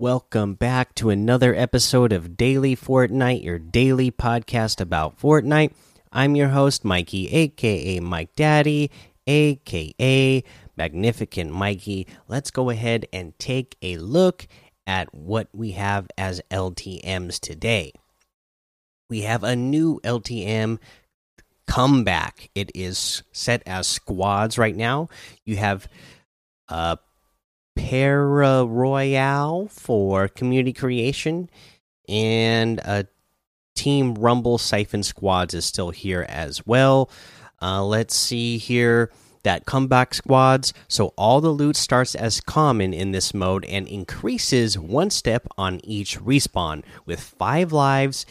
Welcome back to another episode of Daily Fortnite, your daily podcast about Fortnite. I'm your host, Mikey, aka Mike Daddy, aka Magnificent Mikey. Let's go ahead and take a look at what we have as LTMs today. We have a new LTM comeback. It is set as squads right now. You have uh Para Royale for community creation, and a Team Rumble Siphon Squads is still here as well. Uh, let's see here that comeback squads. So all the loot starts as common in this mode and increases one step on each respawn. With five lives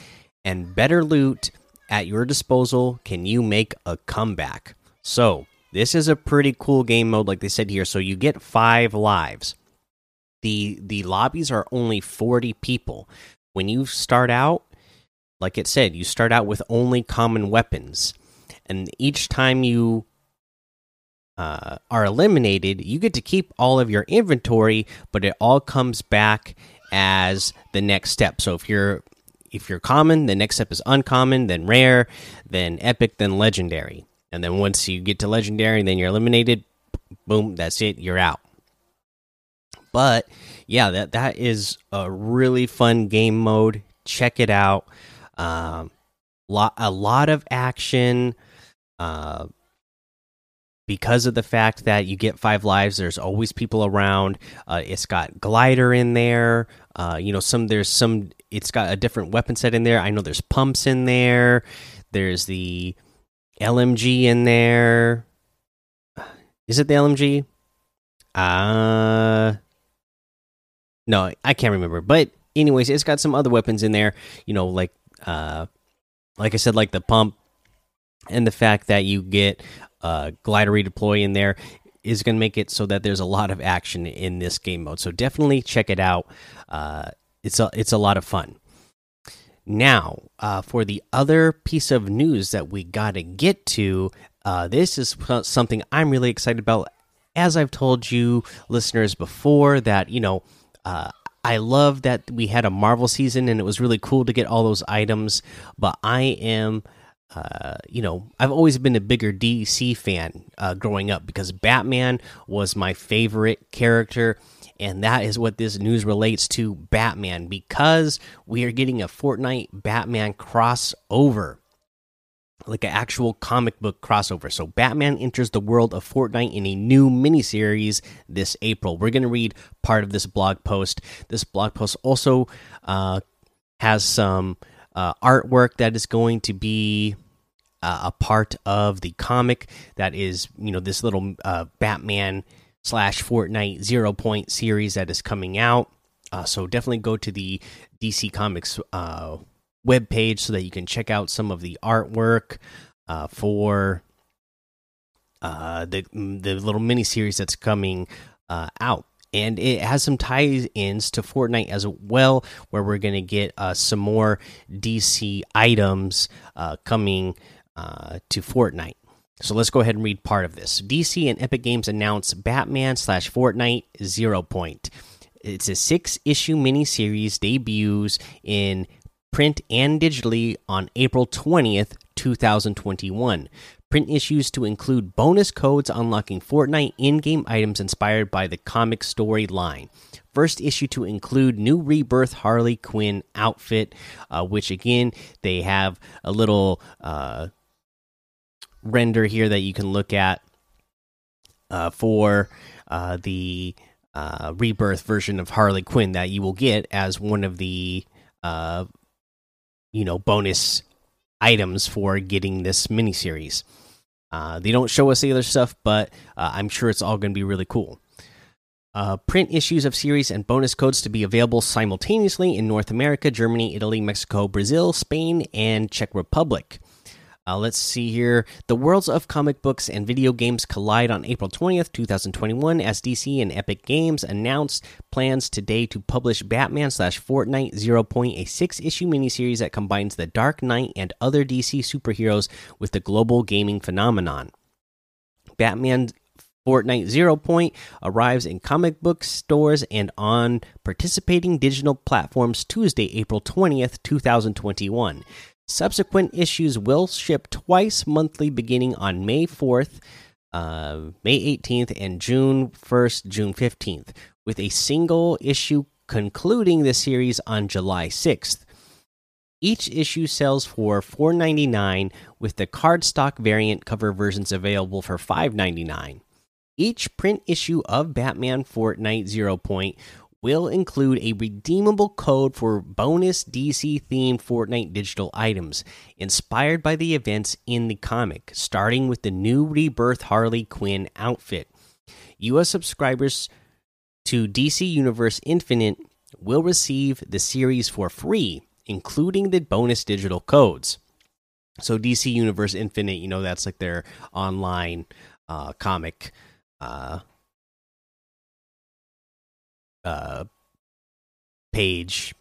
and better loot at your disposal, can you make a comeback? So this is a pretty cool game mode, like they said here. So you get five lives. the The lobbies are only forty people. When you start out, like it said, you start out with only common weapons, and each time you uh, are eliminated, you get to keep all of your inventory, but it all comes back as the next step. So if you're if you're common, the next step is uncommon, then rare, then epic, then legendary. And then once you get to legendary, and then you're eliminated. Boom, that's it. You're out. But yeah, that that is a really fun game mode. Check it out. Um, lot a lot of action. Uh, because of the fact that you get five lives, there's always people around. Uh, it's got glider in there. Uh, you know, some there's some. It's got a different weapon set in there. I know there's pumps in there. There's the LMG in there. Is it the LMG? Uh No, I can't remember. But anyways, it's got some other weapons in there, you know, like uh like I said like the pump and the fact that you get uh glider redeploy in there is going to make it so that there's a lot of action in this game mode. So definitely check it out. Uh it's a it's a lot of fun. Now, uh, for the other piece of news that we got to get to, uh, this is something I'm really excited about. As I've told you, listeners, before, that, you know, uh, I love that we had a Marvel season and it was really cool to get all those items, but I am. Uh, you know, I've always been a bigger DC fan uh, growing up because Batman was my favorite character and that is what this news relates to Batman because we are getting a Fortnite Batman crossover. Like an actual comic book crossover. So, Batman enters the world of Fortnite in a new miniseries this April. We're going to read part of this blog post. This blog post also uh, has some uh, artwork that is going to be uh, a part of the comic that is, you know, this little uh, Batman slash Fortnite zero point series that is coming out. Uh, so definitely go to the DC Comics uh, web page so that you can check out some of the artwork uh, for uh, the the little mini series that's coming out. And it has some ties-ins to Fortnite as well, where we're going to get uh, some more DC items uh, coming uh, to Fortnite. So let's go ahead and read part of this. DC and Epic Games announce Batman slash Fortnite Zero Point. It's a six issue miniseries debuts in print and digitally on April 20th, 2021. Print issues to include bonus codes unlocking Fortnite in game items inspired by the comic story line. First issue to include new Rebirth Harley Quinn outfit, uh, which again, they have a little. Uh, render here that you can look at uh, for uh, the uh, rebirth version of Harley Quinn that you will get as one of the uh, you know bonus items for getting this miniseries. Uh, they don't show us the other stuff, but uh, I'm sure it's all going to be really cool. Uh, print issues of series and bonus codes to be available simultaneously in North America, Germany, Italy, Mexico, Brazil, Spain, and Czech Republic. Uh, let's see here. The worlds of comic books and video games collide on April 20th, 2021, as DC and Epic Games announced plans today to publish Batman slash Fortnite Zero Point, a six issue miniseries that combines the Dark Knight and other DC superheroes with the global gaming phenomenon. Batman Fortnite Zero Point arrives in comic book stores and on participating digital platforms Tuesday, April 20th, 2021. Subsequent issues will ship twice monthly beginning on May 4th, uh, May 18th, and June 1st, June 15th, with a single issue concluding the series on July 6th. Each issue sells for $4.99 with the cardstock variant cover versions available for $5.99. Each print issue of Batman Fortnite Zero Point will include a redeemable code for bonus DC themed Fortnite digital items inspired by the events in the comic, starting with the new Rebirth Harley Quinn outfit. US subscribers to DC Universe Infinite will receive the series for free including the bonus digital codes. So DC Universe Infinite, you know, that's like their online uh, comic uh, uh, page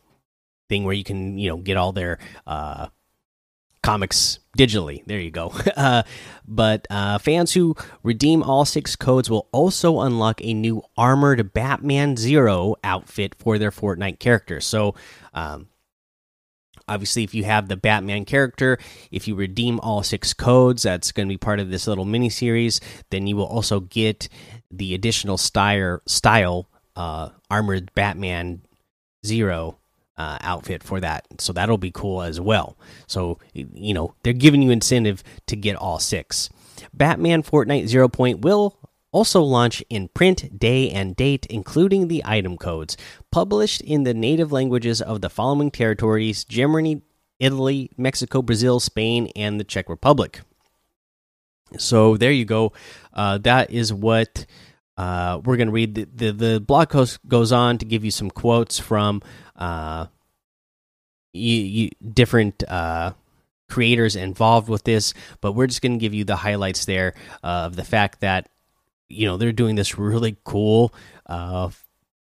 thing where you can, you know, get all their uh, comics digitally. There you go. uh, but uh, fans who redeem all six codes will also unlock a new armored Batman Zero outfit for their Fortnite character. So, um, obviously if you have the batman character if you redeem all six codes that's going to be part of this little mini series then you will also get the additional style style uh, armored batman zero uh, outfit for that so that'll be cool as well so you know they're giving you incentive to get all six batman fortnite zero point will also launch in print, day, and date, including the item codes, published in the native languages of the following territories Germany, Italy, Mexico, Brazil, Spain, and the Czech Republic. So there you go. Uh, that is what uh, we're going to read. The, the, the, blog post goes on to give you some quotes from uh, you, you, different uh, creators involved with this, but we're just going to give you the highlights there of the fact that you know they're doing this really cool uh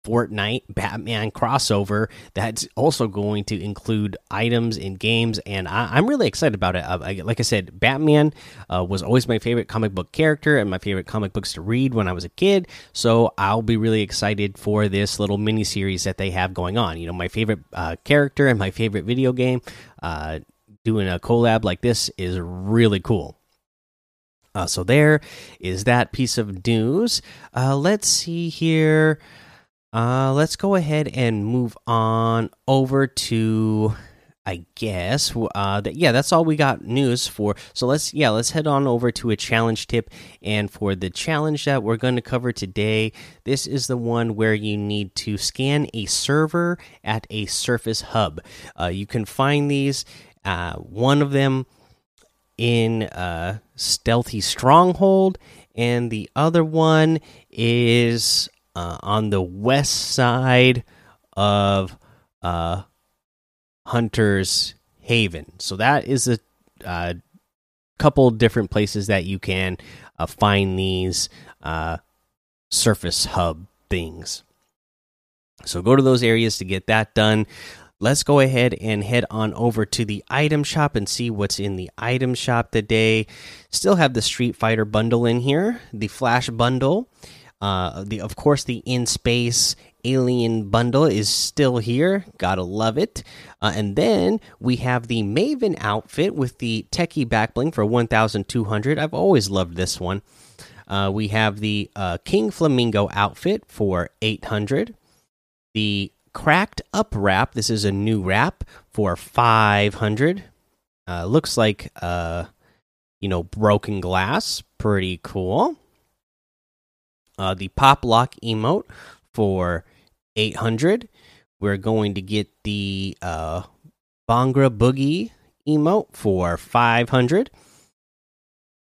Fortnite Batman crossover that's also going to include items in games, and I, am really excited about it. Uh, I, like I said, Batman uh, was always my favorite comic book character and my favorite comic books to read when I was a kid. So I'll be really excited for this little mini series that they have going on. You know, my favorite uh, character and my favorite video game. Uh, doing a collab like this is really cool. Uh, so there is that piece of news. Uh, let's see here. Uh, let's go ahead and move on over to, I guess. Uh, that yeah, that's all we got news for. So let's yeah, let's head on over to a challenge tip. And for the challenge that we're going to cover today, this is the one where you need to scan a server at a Surface Hub. Uh, you can find these. Uh, one of them in uh, Stealthy Stronghold, and the other one is uh, on the west side of uh, Hunter's Haven. So that is a uh, couple different places that you can uh, find these uh, surface hub things. So go to those areas to get that done let's go ahead and head on over to the item shop and see what's in the item shop today. Still have the Street Fighter bundle in here, the Flash bundle, uh, the of course the in space alien bundle is still here. Gotta love it. Uh, and then we have the Maven outfit with the techie backbling for 1,200. I've always loved this one. Uh, we have the uh, King Flamingo outfit for 800. The cracked up wrap. This is a new wrap for 500. Uh, looks like uh, you know, broken glass. Pretty cool. Uh, the pop lock emote for 800. We're going to get the uh, Bhangra Boogie emote for 500.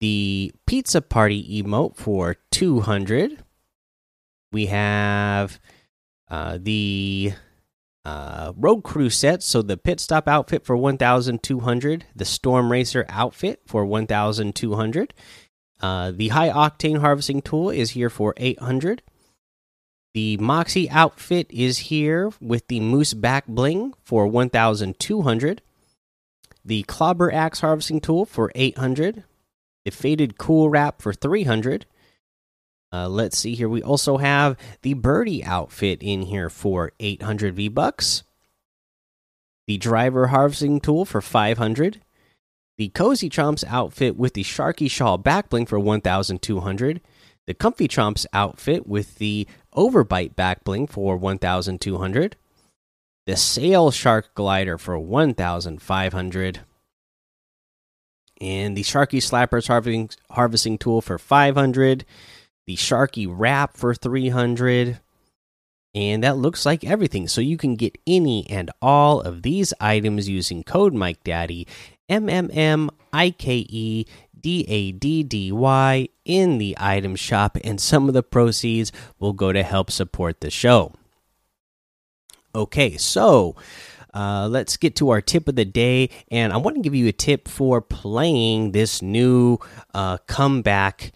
The Pizza Party emote for 200. We have uh, the uh, Road Crew set, so the Pit Stop outfit for 1,200, the Storm Racer outfit for 1,200. Uh, the High Octane Harvesting Tool is here for 800. The Moxie outfit is here with the Moose Back Bling for 1,200. The Clobber Axe Harvesting Tool for 800. The Faded Cool Wrap for 300 Uh, let's see here. We also have the birdie outfit in here for 800 V bucks. The driver harvesting tool for 500. The cozy chomps outfit with the sharky shawl backbling for 1,200. The comfy chomps outfit with the overbite backbling for 1,200. The sail shark glider for 1,500 and the Sharky Slappers harvesting, harvesting tool for 500, the Sharky Wrap for 300, and that looks like everything. So you can get any and all of these items using code Mike Daddy M M M I K E D A D D Y in the item shop, and some of the proceeds will go to help support the show. Okay, so uh, let's get to our tip of the day, and I want to give you a tip for playing this new uh, comeback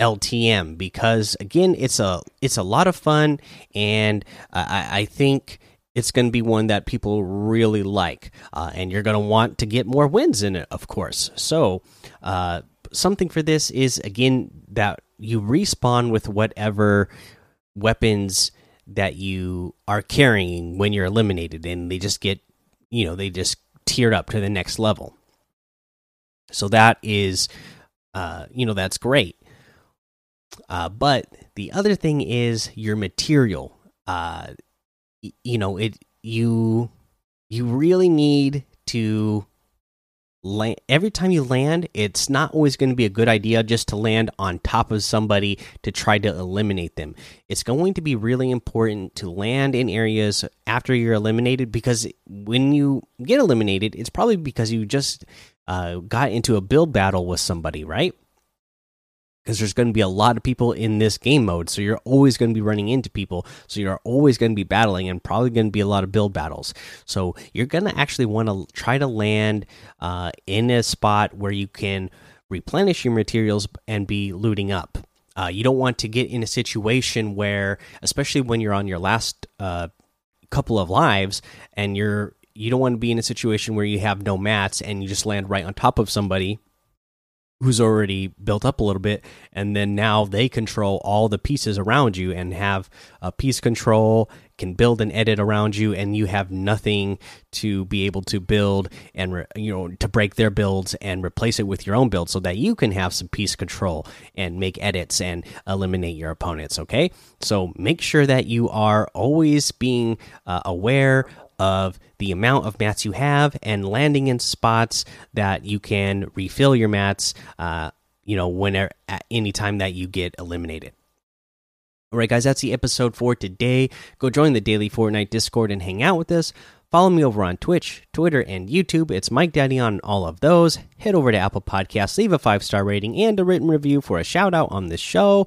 LTM because again, it's a it's a lot of fun, and I, I think it's going to be one that people really like, uh, and you're going to want to get more wins in it, of course. So, uh, something for this is again that you respawn with whatever weapons that you are carrying when you're eliminated and they just get you know they just tiered up to the next level. So that is uh you know that's great. Uh but the other thing is your material. Uh you know it you you really need to land every time you land it's not always going to be a good idea just to land on top of somebody to try to eliminate them. It's going to be really important to land in areas after you're eliminated because when you get eliminated it's probably because you just uh, got into a build battle with somebody right because there's going to be a lot of people in this game mode. So you're always going to be running into people. So you're always going to be battling and probably going to be a lot of build battles. So you're going to actually want to try to land uh, in a spot where you can replenish your materials and be looting up. Uh, you don't want to get in a situation where, especially when you're on your last uh, couple of lives and you're you don't want to be in a situation where you have no mats and you just land right on top of somebody who's already built up a little bit and then now they control all the pieces around you and have a piece control can build and edit around you and you have nothing to be able to build and you know to break their builds and replace it with your own build so that you can have some piece control and make edits and eliminate your opponents okay? So make sure that you are always being uh, aware of the amount of mats you have and landing in spots that you can refill your mats uh, you know whenever at any time that you get eliminated. All right guys that's the episode for today. Go join the daily fortnite discord and hang out with us. Follow me over on twitch twitter and youtube. It's mike daddy on all of those. Head over to apple podcasts leave a five star rating and a written review for a shout out on the show